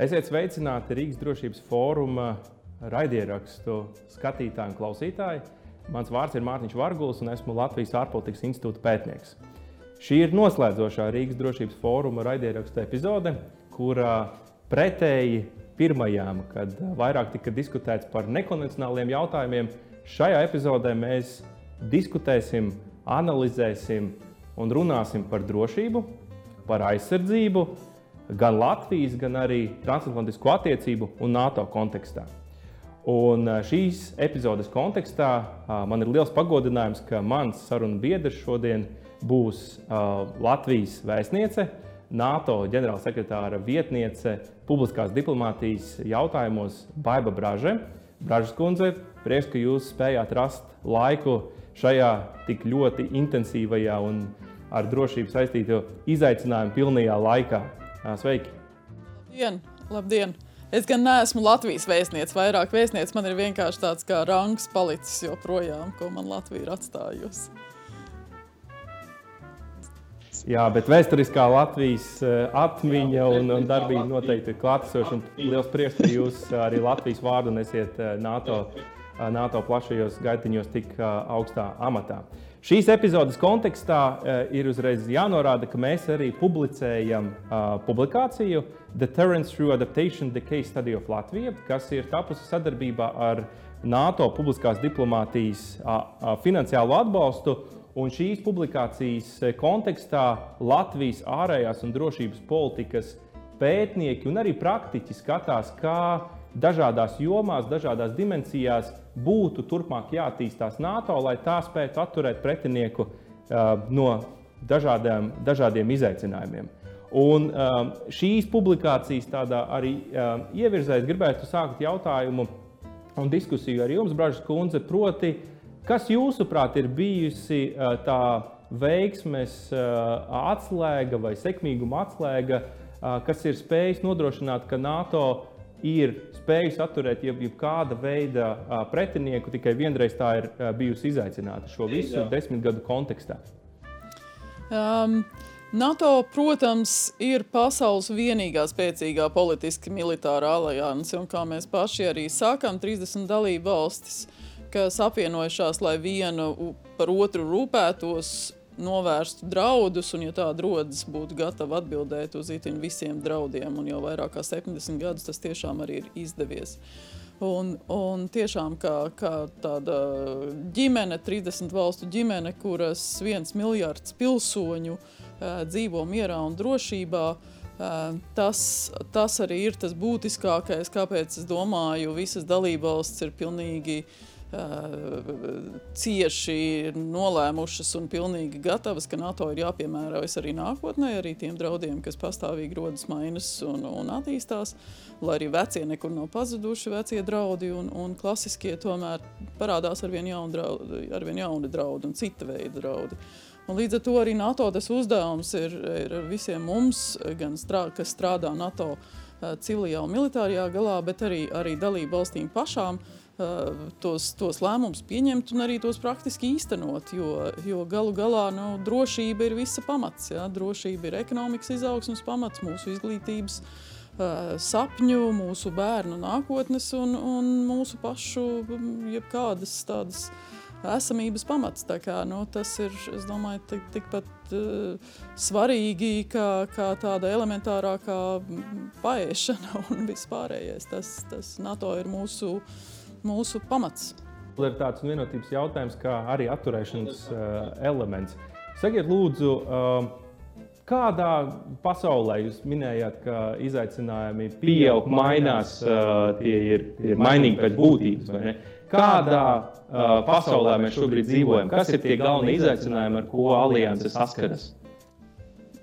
Esiet sveicināti Rīgas drošības fóruma raidierakstu skatītāji un klausītāji. Mans vārds ir Mārtiņš Varguls un esmu Latvijas ārpolitikas institūta pētnieks. Šī ir noslēdzošā Rīgas drošības fóruma raidierakstu epizode, kurā pretēji pirmajām, kad vairāk tika diskutēts par nekonvencionāliem jautājumiem, šajā epizodē mēs diskutēsim, analizēsim un runāsim par drošību, par aizsardzību, gan Latvijas, gan arī transatlantisko attiecību un NATO kontekstā. Un šīs epizodes kontekstā man ir liels pagodinājums, ka mans sarunu biedrs šodien būs Latvijas vēstniece, NATO ģenerālsekretāra vietniece publiskās diplomātijas jautājumos Baiva Braže. Bražas kundze, prieks, ka jūs spējāt rast laiku šajā tik ļoti intensīvajā un ar drošību saistīto izaicinājumu pilnajā laikā. Sveiki! Labdien! Labdien. Es gan neesmu Latvijas vēstniece, vairāk vēstniece man ir vienkārši tāds kā rangs palicis joprojām, ko man Latvija ir atstājusi. Jā, bet vēsturiskā Latvijas atmiņa un, un darbība noteikti ir klātesoša. Liels prieks, ka jūs arī Latvijas vārdu nesiet NATO, NATO plašajos gaitiņos tik augstā amatā. Šīs epizodes kontekstā uh, ir uzreiz jānorāda, ka mēs arī publicējam publikāciju Deterrence Through Adaptation - The Case Study of Latvia, kas ir tapusi sadarbībā ar NATO publiskās diplomātijas finansiālo atbalstu. Un šīs publikācijas kontekstā Latvijas ārējās un drošības politikas pētnieki un arī praktiķi skatās, kā dažādās jomās, dažādās dimensijās būtu turpmāk jāattīstās NATO, lai tā spētu atturēt pretinieku uh, no dažādiem, dažādiem izaicinājumiem. Un um, šīs publikācijas tādā arī um, ievirzēs, gribētu sākt jautājumu un diskusiju ar jums, Bražas kundze, proti, kas jūsuprāt ir bijusi uh, tā veiksmes uh, atslēga vai sekmīguma atslēga, uh, kas ir spējis nodrošināt, ka NATO ir spējusi atturēt jebkāda veida pretinieku, tikai vienreiz tā ir bijusi izaicināta šo visu desmit gadu kontekstā. Um. NATO, protams, ir pasaules vienīgā spēcīgā politiski militārā alianse, un kā mēs paši arī sākām, 30 dalību valstis, kas apvienojušās, lai vienu par otru rūpētos, novērstu draudus, un, ja tāda rodas, būtu gatava atbildēt uz itin visiem draudiem. Un jau vairāk kā 70 gadus tas tiešām arī ir izdevies. Un, un tiešām kā, kā tāda ģimene, 30 valstu ģimene, kuras viens miljards pilsoņu uh, dzīvo mierā un drošībā, uh, tas, tas arī ir tas būtiskākais, kāpēc es domāju, visas dalībvalstis ir pilnīgi uh, cieši nolēmušas un pilnīgi gatavas, ka NATO ir jāpiemērojas arī nākotnē, arī tiem draudiem, kas pastāvīgi rodas, mainas un, un attīstās, lai arī vecie nekur nav pazuduši, vecie draudi un, un klasiskie tomēr parādās arvien jauni draudi, arvien jauni draudi un cita veida draudi. Un līdz ar to arī NATO tas uzdevums ir, ir visiem mums, gan strā, kas strādā NATO civilajā un militārajā galā, bet arī, arī dalību valstīm pašām, uh, tos, tos lēmumus pieņemt un arī tos praktiski īstenot. Jo, jo galu galā nu, drošība ir visa pamats. Ja? Drošība ir ekonomikas izaugsmas pamats, mūsu izglītības sapņu, mūsu bērnu nākotnes un, un mūsu pašu jebkādas tādas esamības pamats. Tā kā, nu, tas ir domāju, tik, tikpat uh, svarīgi kā, kā tāda elementārākā paēšana un vispārējais. Tas, tas NATO ir mūsu uh, mūsu pamats. Ir tāds vienotības jautājums, kā arī atturēšanas uh, elements. Sakiet, lūdzu, uh, kādā pasaulē jūs minējāt, ka izaicinājumi pieaug, mainās, uh, tie ir, ir mainīgi pēc būtības? Kādā uh, pasaulē mēs šobrīd dzīvojam? Kas ir tie galvenie izaicinājumi, ar ko alianses saskaras?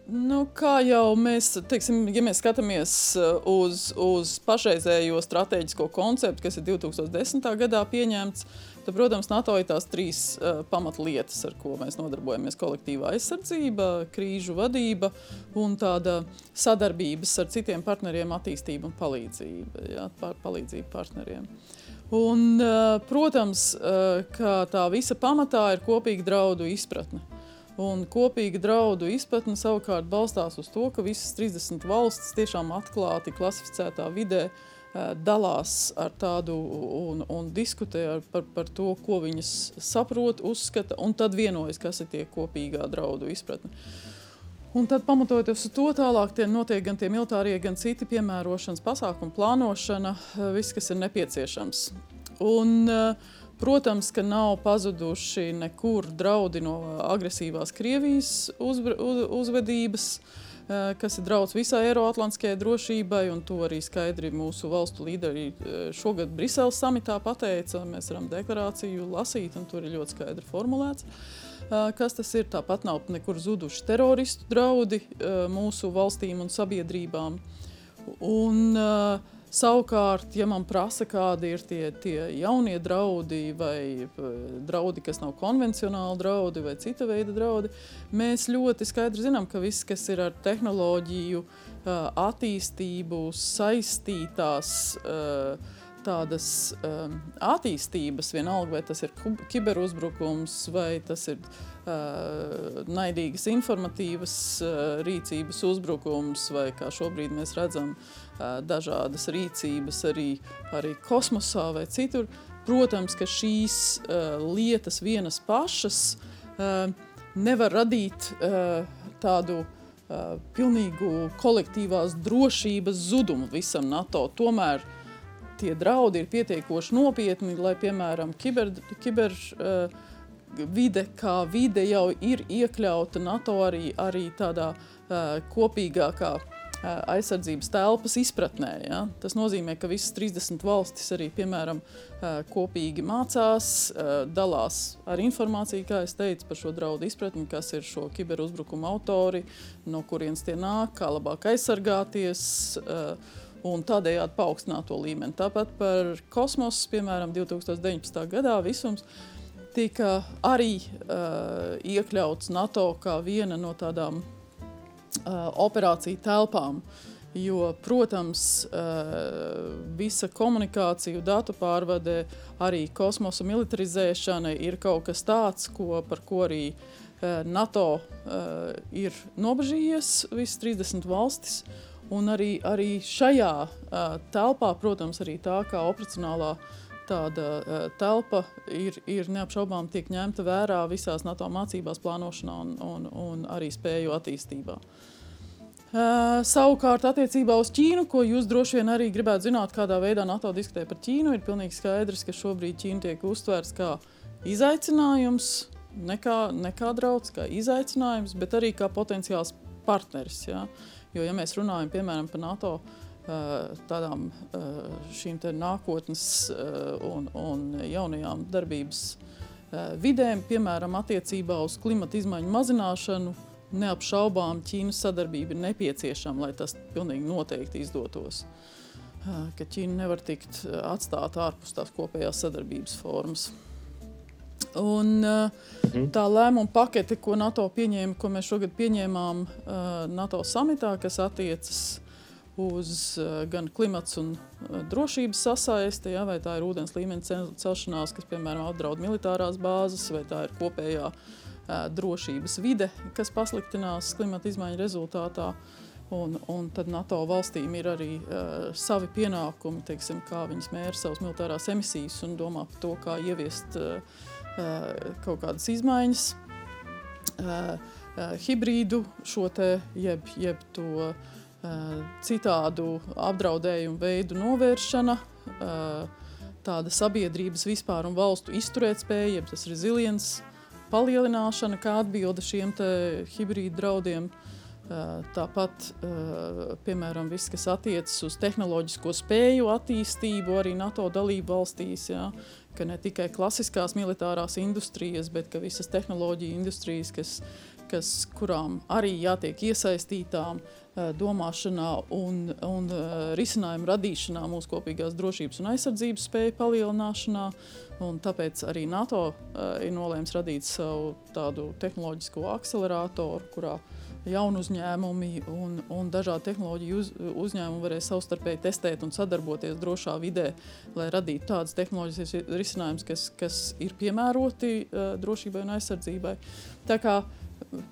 Nu, kā jau mēs, teiksim, ja mēs skatāmies uh, uz, uz pašreizējo strateģisko konceptu, kas ir 2010. gadā pieņemts, tad, protams, NATO ir tās trīs uh, pamatlietas, ar ko mēs nodarbojamies - kolektīvā aizsardzība, krīžu vadība un tāda sadarbības ar citiem partneriem attīstība un palīdzība, jā, par, palīdzība partneriem. Un, uh, protams, uh, ka tā visa pamatā ir kopīga draudu izpratne. Un kopīga draudu izpratne savukārt balstās uz to, ka visas 30 valstis tiešām atklāti klasificētā vidē uh, dalās ar tādu un, un diskutē ar, par, par to, ko viņas saprot, uzskata, un tad vienojas, kas ir tie kopīgā draudu izpratne. Un tad, pamatojoties uz to, tālāk notiek gan tie militārie, gan citi piemērošanas pasākumi, plānošana, viss, kas ir nepieciešams. Un, uh, Protams, ka nav pazuduši nekur draudi no agresīvās Krievijas uzbr, uz, uzvedības, eh, kas ir draudz visai Eiroatlantiskajai drošībai, un to arī skaidri mūsu valstu līderi eh, šogad Briseles samitā pateica. Mēs varam deklarāciju lasīt, un tur ir ļoti skaidri formulēts. Eh, kas tas ir? Tāpat nav nekur zuduši teroristu draudi mūsu valstīm un sabiedrībām. Un, uh, Savukārt, ja man prasa, kādi ir tie, tie jaunie draudi, vai draudi, kas nav konvencionāli draudi, vai cita veida draudi, mēs ļoti skaidri zinām, ka viss, kas ir ar tehnoloģiju attīstību saistītās, tādas um, attīstības, vienalga vai tas ir kiberuzbrukums, vai tas ir uh, naidīgas informatīvas uh, rīcības uzbrukums, vai kā šobrīd mēs redzam, uh, dažādas rīcības arī, arī kosmosā vai citur. Protams, ka šīs uh, lietas vienas pašas uh, nevar radīt uh, tādu uh, pilnīgu kolektīvās drošības zudumu visam NATO. Tomēr uh, tie draudi ir pietiekoši nopietni, lai, piemēram, kiber, kiber uh, vide kā vide jau ir iekļauta NATO arī, arī tādā uh, kopīgākā uh, aizsardzības telpas izpratnē. Ja? Tas nozīmē, ka visas 30 valstis arī, piemēram, uh, kopīgi mācās, uh, dalās ar informāciju, kā es teicu, par šo draudu izpratni, kas ir šo kiberuzbrukumu autori, no kurienes tie nāk, kā labāk aizsargāties. Uh, un tādējādi paaugstināt to līmeni. Tāpat par kosmosu, piemēram, 2019. gadā visums tika arī uh, iekļauts NATO kā viena no tādām uh, operāciju telpām. Jo, protams, uh, visa komunikācija, datu pārvade, arī kosmosa militarizēšana ir kaut kas tāds, ko, par ko arī uh, NATO uh, ir nobežījies, visas 30 valstis. Uh, Un arī, arī šajā uh, telpā, protams, arī tā kā operacionālā tāda uh, telpa ir, ir neapšaubām tiek ņemta vērā visās NATO mācībās, plānošanā un, un, un arī spēju attīstībā. Uh, savukārt, attiecībā uz Ķīnu, ko jūs droši vien arī gribētu zināt, kādā veidā NATO diskutē par Ķīnu, ir pilnīgi skaidrs, ka šobrīd Ķīna tiek uztvērts kā izaicinājums, nekā, nekā draudz, kā izaicinājums, bet arī kā potenciāls partneris. Ja? Uh, Jo, ja mēs runājam piemēram par NATO tādām šīm nākotnes un, un jaunajām darbības vidēm, piemēram, attiecībā uz klimata izmaiņu mazināšanu, neapšaubām Ķīnas sadarbība ir nepieciešama, lai tas pilnīgi noteikti izdotos. Ka Ķīna nevar tikt atstāta ārpus tās kopējās sadarbības formas. Un, uh, tā lēmuma pakete, ko NATO pieņēma, ko mēs šogad pieņēmām uh, NATO samitā, kas attiecas uz uh, gan klimats un drošības sasaisti, ja, vai tā ir ūdens līmeņa celšanās, kas, piemēram, apdraud militārās bāzes, vai tā ir kopējā drošības vide, kas pasliktinās klimata izmaiņu rezultātā. Un, un tad NATO valstīm ir arī uh, savi pienākumi, teiksim, kā viņas mēra savas militārās emisijas un domā par to, kā ieviest uh, kaut kādas izmaiņas, eh, eh, hibrīdu šo te, jeb, jeb to citādu apdraudējumu veidu novēršana, tāda sabiedrības vispār un valstu izturētspēja, jeb tas resilience palielināšana, kā atbilde šiem hibrīdu draudiem. Tāpat, piemēram, viss, kas attiecas uz tehnoloģisko spēju attīstību arī NATO dalību valstīs, jā, ka ne tikai klasiskās militārās industrijas, bet ka visas tehnoloģiju industrijas, kas, kas, kurām arī jātiek iesaistītām eh, domāšanā un, un eh, risinājumu radīšanā mūsu kopīgās drošības un aizsardzības spēju palielināšanā. Un tāpēc arī NATO uh, ir nolēmis radīt savu tādu tehnoloģisko akceleratoru, kurā uh, jaunu uzņēmumi un, un dažādi tehnoloģiju uz, uzņēmumi varēs savstarpēji testēt un sadarboties drošā vidē, lai radītu tādas tehnoloģijas risinājumus, kas, kas ir piemēroti uh, drošībai un aizsardzībai. Tā kā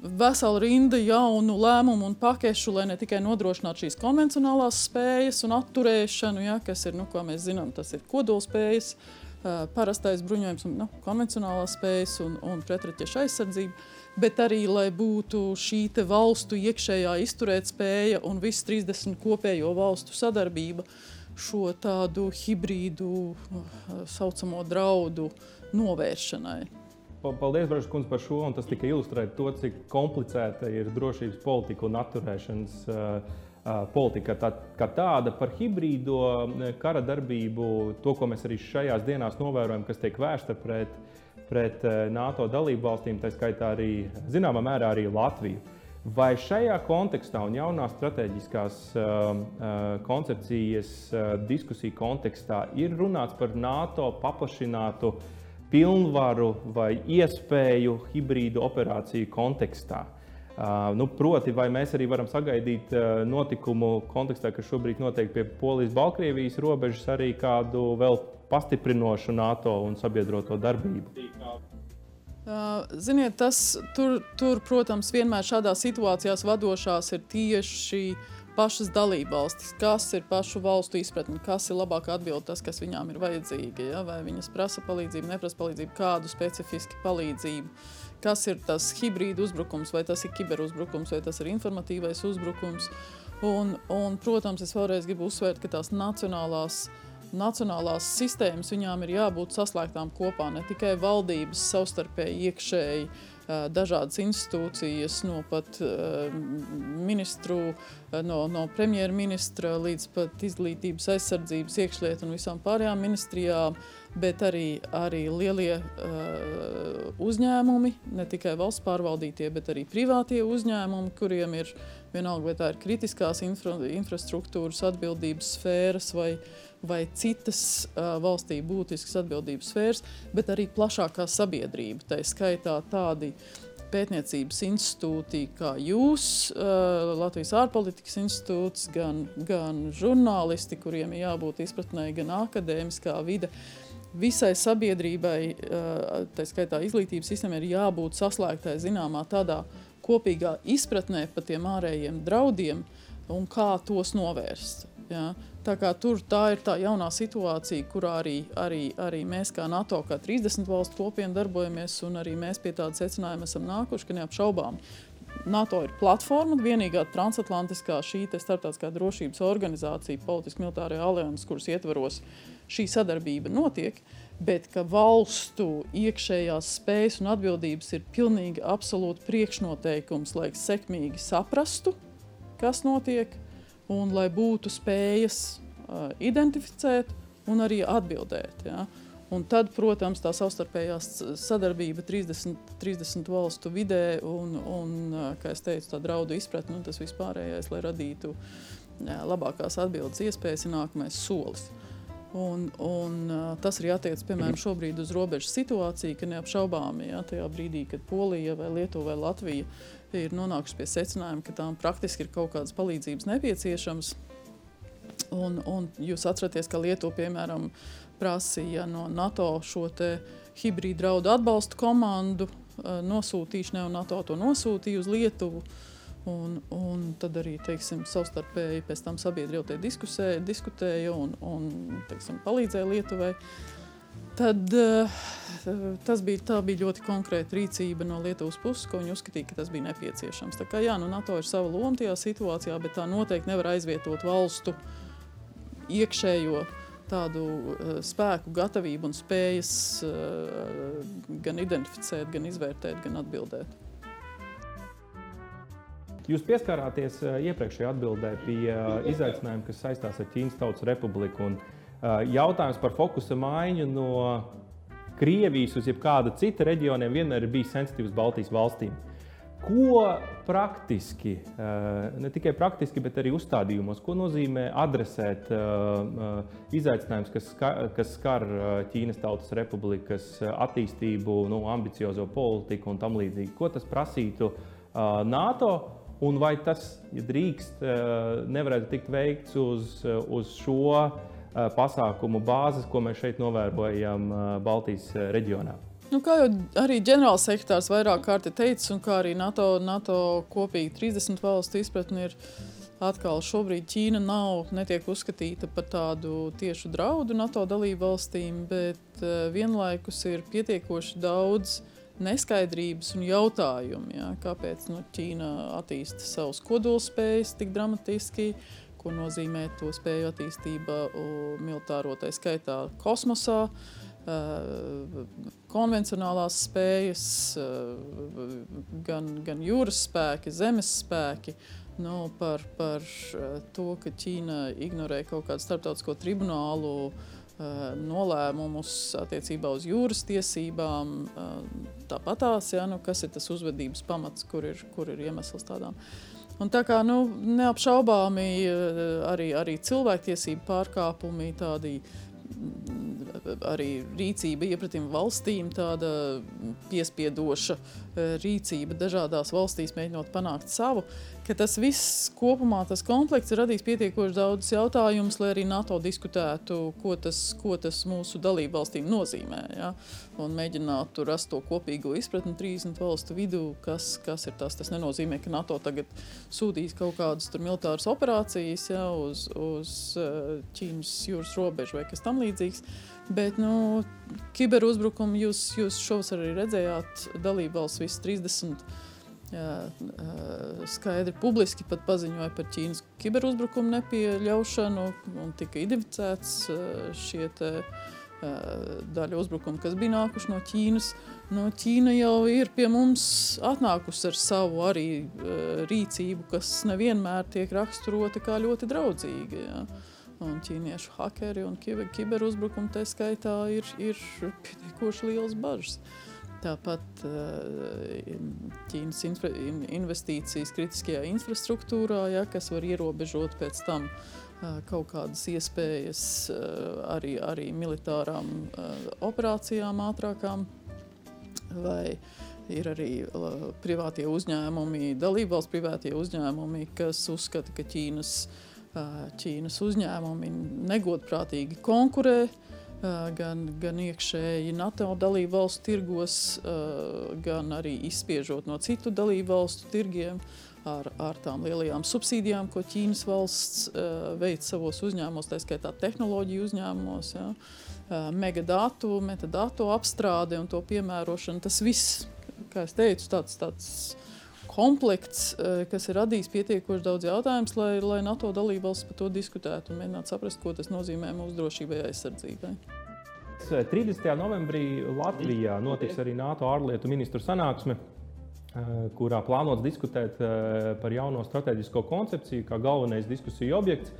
vesela rinda jaunu lēmumu un pakešu, lai ne tikai nodrošinātu šīs konvencionālās spējas un atturēšanu, ja, kas ir, nu, kā mēs zinām, tas ir kodolspējas, parastais bruņojums un nu, konvencionālās spējas un, un pretraķešu aizsardzība, bet arī, lai būtu šī valstu iekšējā izturētspēja un viss 30 kopējo valstu sadarbība šo tādu hibrīdu saucamo draudu novēršanai. Paldies, Brāļs, kundze, par šo. Tas tikai ilustrē to, cik komplicēta ir drošības politika un atturēšanas uh, politika tā, kā tāda par hibrīdo kara darbību, to, ko mēs arī šajās dienās novērojam, kas tiek vērsta pret, pret NATO dalību valstīm, tā skaitā arī zināmā mērā arī Latviju. Vai šajā kontekstā un jaunās strateģiskās uh, koncepcijas uh, diskusiju kontekstā ir runāts par NATO paplašinātu pilnvaru vai iespēju hibrīdu operāciju kontekstā. Uh, nu, proti, vai mēs arī varam sagaidīt uh, notikumu kontekstā, kas šobrīd notiek pie Polijas-Baltkrievijas robežas, arī kādu vēl pastiprinošu NATO un sabiedroto darbību? Uh, ziniet, tas tur, tur, protams, vienmēr šādās situācijās vadošās ir tieši pašas dalībvalstis, kas ir pašu valstu izpratne, kas ir labāk atbild tas, kas viņām ir vajadzīgi. Ja? Vai viņas prasa palīdzību, neprasa palīdzību, kādu specifisku palīdzību. Kas ir tas hibrīda uzbrukums, vai tas ir kiberuzbrukums, vai tas ir informatīvais uzbrukums. Un, un, protams, es vēlreiz gribu uzsvērt, ka tās nacionālās uh, nacionālās sistēmas viņām ir jābūt saslēgtām kopā, ne tikai valdības savstarpēji iekšēji dažādas institūcijas, no pat ministru, no, no premjerministra līdz pat izglītības aizsardzības, iekšlietu un visām pārējām ministrijām, bet arī, arī lielie uh, uzņēmumi, ne tikai valsts pārvaldītie, bet arī privātie uzņēmumi, kuriem ir vienalga, vai tā ir kritiskās infra, infrastruktūras atbildības sfēras vai, vai citas uh, valstī būtiskas atbildības sfēras, bet arī plašākā sabiedrība. Tā skaitā tādi pētniecības institūti kā jūs, uh, Latvijas ārpolitikas institūts, gan, gan žurnālisti, kuriem ir jābūt izpratnē, gan akadēmiskā vide. Visai sabiedrībai, uh, tā skaitā izglītības sistēmai, ir jābūt saslēgtai zināmā tādā kopīgā izpratnē par tiem ārējiem draudiem un kā tos novērst. Ja? Tā, tur, tā ir tā jaunā situācija, kurā arī, arī, arī mēs, kā NATO, kā 30 valstu kopiena, darbojamies, un arī mēs pie tāda secinājuma esam nākuši, ka neapšaubām NATO ir platforma, vienīgā transatlantiskā šī starptautiskā drošības organizācija, politiski militārā alianses, kuras ietvaros šī sadarbība notiek. Uh, bet ka valstu iekšējās spējas un atbildības ir pilnīgi absolūti priekšnoteikums, lai sekmīgi saprastu, kas notiek, un lai būtu spējas uh, identificēt un arī atbildēt. Ja? Un tad, protams, tā savstarpējā sadarbība 30, 30 valstu vidē un, un kā es teicu, tā draudu izpratne un tas vispārējais, lai radītu labākās atbildes iespējas, ir nākamais solis. Uh, Un, un, tas arī attiecas piemēram šobrīd uz robežas situāciju, ka neapšaubāmi ja, tajā brīdī, kad Polija vai Lietuva vai Latvija ir nonākuši pie secinājuma, ka tām praktiski ir kaut kādas palīdzības nepieciešamas. Un, un jūs atceraties, ka Lietuva piemēram prasīja no NATO šo hibrīdu draudu atbalstu komandu nosūtīšanai, un NATO to nosūtīja uz Lietuvu. Uh, Un, un tad arī teiksim, savstarpēji pēc tam sabiedrība diskusēja, diskutēja un, un teiksim, palīdzēja Lietuvai. Tad, uh, tas bija, bija ļoti konkrēta rīcība no Lietuvas puses, ko viņi uzskatīja, ka tas bija nepieciešams. Tā kā jā, nu, NATO ir sava loma tajā situācijā, bet tā noteikti nevar aizvietot valstu iekšējo tādu uh, spēku, gatavību un spējas uh, gan identificēt, gan izvērtēt, gan atbildēt. Jūs pieskārāties eh, iepriekšējā atbildē pie izaicinājuma, kas saistās ar Ķīnas Tautas Republiku. Un, eh, jautājums par fokusa maiņu no Krievijas uz jebkāda cita reģioniem vienmēr ir bijis sensitīvs Baltijas valstīm. Ko praktiski, ne tikai praktiski, bet arī uzstādījumos, ko nozīmē adresēt izaicinājumus, kas skar, kas skar Ķīnas Tautas Republikas attīstību, nu, ambiciozo politiku un tam līdzīgi? Ko tas prasītu NATO? Un vai tas, ja drīkst, eh, nevarētu tikt veikts uz, eh, uz šo eh, pasākumu bāzes, ko mēs šeit novērojam Baltijas reģionā? Nu, kā jau arī ģenerālsekretārs vairāk kārt ir teicis, un kā arī NATO, NATO kopīgi 30 valstu izpratni ir, atkal šobrīd Ķīna nav, netiek uzskatīta par tādu tiešu draudu NATO dalību valstīm, bet uh, vienlaikus ir pietiekoši daudz neskaidrības un jautājumu, ja, kāpēc nu, Ķīna attīsta savus kodolspējas tik dramatiski, ko nozīmē to spēju attīstība militāro, tā skaitā kosmosā. Uh, konvencionālās spējas, eh, gan, gan jūras spēki, zemes spēki. Nu, par, par eh, to, ka Ķīna ignorē kaut kādu starptautisko tribunālu nolēmumus attiecībā uz jūras tiesībām. Tāpatās, ja, nu, kas ir tas uzvedības pamats, kur ir, kur ir iemesls tādām. Un tā kā nu, neapšaubāmi arī, arī cilvēktiesību pārkāpumi, tādi uh, arī rīcība iepratim valstīm, tāda piespiedoša e, rīcība. Dažādās valstīs, mēģinot panākt savu, ka tas viss kopumā, tas komplekts ir radījis pietiekoši daudz jautājumus, lai arī NATO diskutētu, ko tas, ko tas mūsu dalību valstīm nozīmē. Ja? Un mēģinātu rast to kopīgo izpratni 30 valstu vidū, kas, kas ir tas. Tas nenozīmē, ka NATO tagad sūtīs kaut kādas militāras operācijas ja, uz, uz e, Ķīnas jūras robežu vai kas tam līdzīgs. Bet, nu, kiberuzbrukumu jūs, jūs šovasar arī redzējāt, dalībvalsts visas 30 jā, skaidri publiski pat paziņoja par Ķīnas kiberuzbrukumu nepieļaušanu un tika identificēts šie te, daļa uzbrukumu, kas bija nākuši no Ķīnas. Nu, Ķīna jau ir pie mums atnākusi ar savu arī rīcību, kas nevienmēr tiek raksturota kā ļoti draudzīga. Jā un ķīniešu hakeri un kiberuzbrukumi tā skaitā ir, ir pietiekoši liels bažas. Tāpat eh, Ķīnas infra, investīcijas kritiskajā infrastruktūrā, ja, kas var ierobežot pēc tam eh, kaut kādas iespējas eh, arī, arī militārām operācijām ātrākām. Vai ir arī privātie uzņēmumi, dalībvalsts privātie uzņēmumi, kas uzskata, ka Ķīnas uh, Ķīnas uzņēmumi negodprātīgi konkurē gan, gan iekšēji NATO dalību valstu tirgos, gan arī izspiežot no citu dalību valstu tirgiem ar, ar tām lielajām subsīdijām, ko Ķīnas valsts veic savos uzņēmumos, tā skaitā tehnoloģiju uzņēmumos. Ja. Megadatu, metadatu apstrāde un to piemērošana, tas viss, kā es teicu, tāds, tāds komplekts, eh, kas ir radījis pietiekoši daudz jautājumu, lai, lai NATO dalībvalsts par to diskutētu un mēģinātu saprast, ko tas nozīmē mūsu drošībai aizsardzībai. 30. novembrī Latvijā notiks arī NATO ārlietu ministru sanāksme, eh, kurā plānots diskutēt eh, par jauno strateģisko koncepciju kā galvenais diskusiju objekts.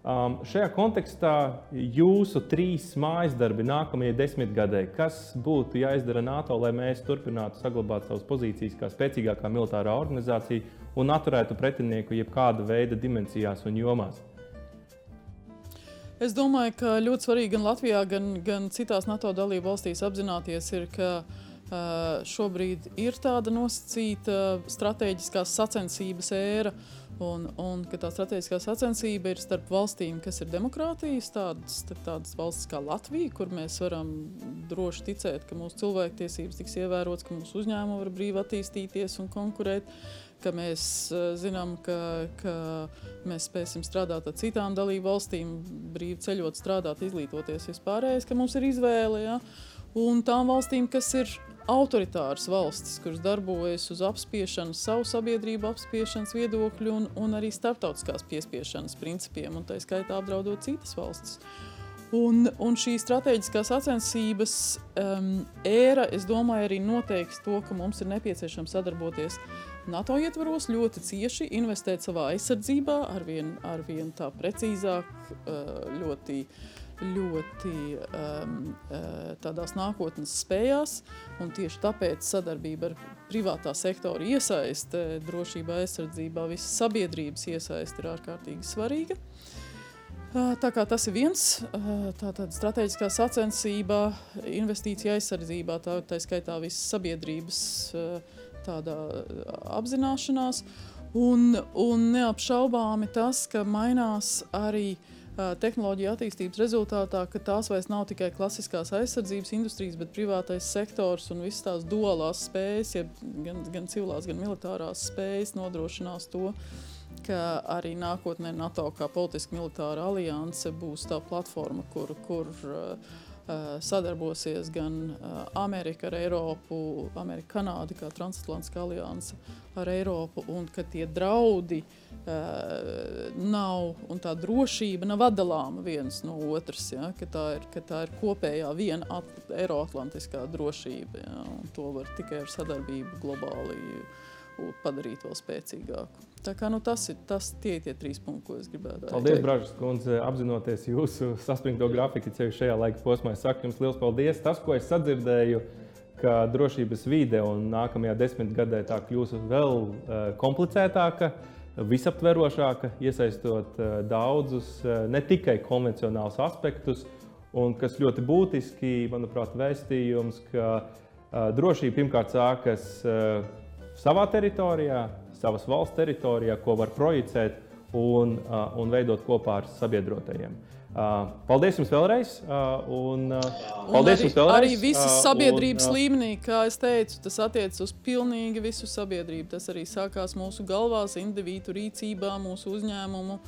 Um, šajā kontekstā jūsu trīs mājas darbi nākamajai desmitgadē, kas būtu jāizdara NATO, lai mēs turpinātu saglabāt savas pozīcijas kā spēcīgākā militārā organizācija un atturētu pretinieku jebkāda veida dimensijās un jomās? Es domāju, ka ļoti svarīgi gan Latvijā, gan, gan citās NATO dalību valstīs apzināties, ir, ka uh, šobrīd ir tāda nosacīta stratēģiskās sacensības ēra. Uh, Un, un ka tā strateģiskā sacensība ir starp valstīm, kas ir demokrātijas, tādas, tādas valstis kā Latvija, kur mēs varam droši ticēt, ka mūsu cilvēktiesības tiks ievērotas, ka mūsu uzņēmumi var brīvi attīstīties un konkurēt, ka mēs uh, zinām, ka, ka mēs spēsim strādāt ar citām dalību valstīm, brīvi ceļot, strādāt, izglītoties vispārējais, ka mums ir izvēle. Ja? Un tām valstīm, kas ir autoritāras valstis, kuras darbojas uz apspiešanu, savu sabiedrību apspiešanas viedokļu un, un arī starptautiskās piespiešanas principiem, un tā skaitā apdraudot citas valstis. Un, un šī strateģiskās sacensības um, ēra, es domāju, arī noteiks to, ka mums ir nepieciešams sadarboties NATO ietvaros ļoti cieši, investēt savā aizsardzībā, arvien, arvien tā precīzāk, uh, ļoti uh, ļoti um, tādās nākotnes spējās, un tieši tāpēc sadarbība ar privātā sektora iesaiste drošībā, aizsardzībā, visas sabiedrības iesaiste ir ārkārtīgi svarīga. Tā kā tas ir viens, tātad strateģiskā sacensība, investīcija aizsardzībā, tā, tā skaitā visas sabiedrības tādā apzināšanās, un, un neapšaubāmi tas, ka mainās arī uh, tehnoloģija attīstības rezultātā, ka tās vairs nav tikai klasiskās aizsardzības industrijas, bet privātais sektors un visas tās duālās spējas, ja gan, gan civilās, gan militārās spējas nodrošinās to, ka arī nākotnē NATO kā politiski militāra alianse būs tā platforma, kur, kur uh, sadarbosies gan Amerika ar Eiropu, Amerika, Kanāda kā transatlantiskā alianse ar Eiropu, un ka tie draudi uh, nav un tā drošība nav atdalāma viens no otras, ja, ka, tā ir, ka tā ir kopējā viena Eiroatlantiskā drošība, ja, un to var tikai ar sadarbību globāli padarīt vēl spēcīgāku. Tā kā, nu, tas ir tas, tie, tie trīs punkti, ko es gribētu. Paldies, Brāžas kundze, apzinoties jūsu saspringto grafiku ceļu šajā laika posmā. Es saku jums liels paldies. Tas, ko es sadzirdēju, ka drošības vide un nākamajā desmitgadē tā kļūs vēl uh, komplicētāka, visaptverošāka, iesaistot uh, daudzus, uh, ne tikai konvencionālus aspektus, un kas ļoti būtiski, manuprāt, vēstījums, ka drošība pirmkārt sākas savā teritorijā, savas valsts teritorijā, ko var projicēt un, un veidot kopā ar sabiedrotajiem. Paldies jums vēlreiz. Un, paldies un arī, jums vēlreiz. Arī visas sabiedrības un, līmenī, kā jau teicu, tas attiecas uz pilnīgi visu sabiedrību. Tas arī sākās mūsu galvās, individu rīcībā, mūsu uzņēmumu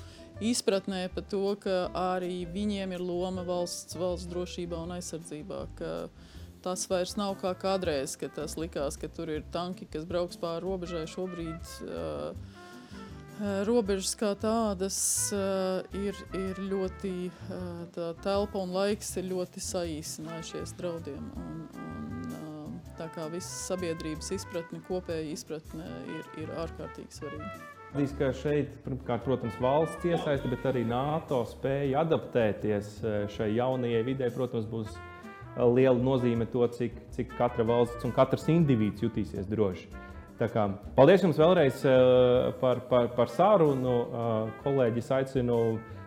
izpratnē par to, ka arī viņiem ir loma valsts, valsts drošībā un aizsardzībā. Ka, uh, Tas vairs nav kā kādreiz, kad tas likās, ka tur ir tanki, kas brauks pāri robežai. Šobrīd uh, robežas kā tādas uh, ir, ir ļoti, uh, telpa un laiks ir ļoti saīsinājušies draudiem. Un, un, uh, tā kā visas sabiedrības izpratne, kopēja izpratne ir, ir ārkārtīgi svarīga. Atzīst, ka šeit, pirmkārt, protams, valsts iesaiste, bet arī NATO spēja adaptēties šai jaunajai vidē, protams, būs liela nozīme to, cik, cik katra valsts un katrs indivīds jutīsies droši. Kā, paldies jums vēlreiz eh, par, par, par sarunu. Eh, kolēģis aicinu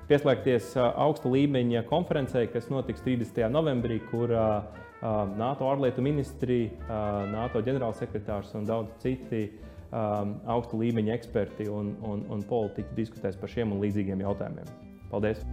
pieslēgties eh, augsta līmeņa konferencē, kas notiks 30. novembrī, kur NATO ārlietu ministri, NATO ģenerālsekretārs un daudz citi augsta līmeņa eksperti un, un, un politiķi diskutēs par šiem un līdzīgiem jautājumiem. Paldies!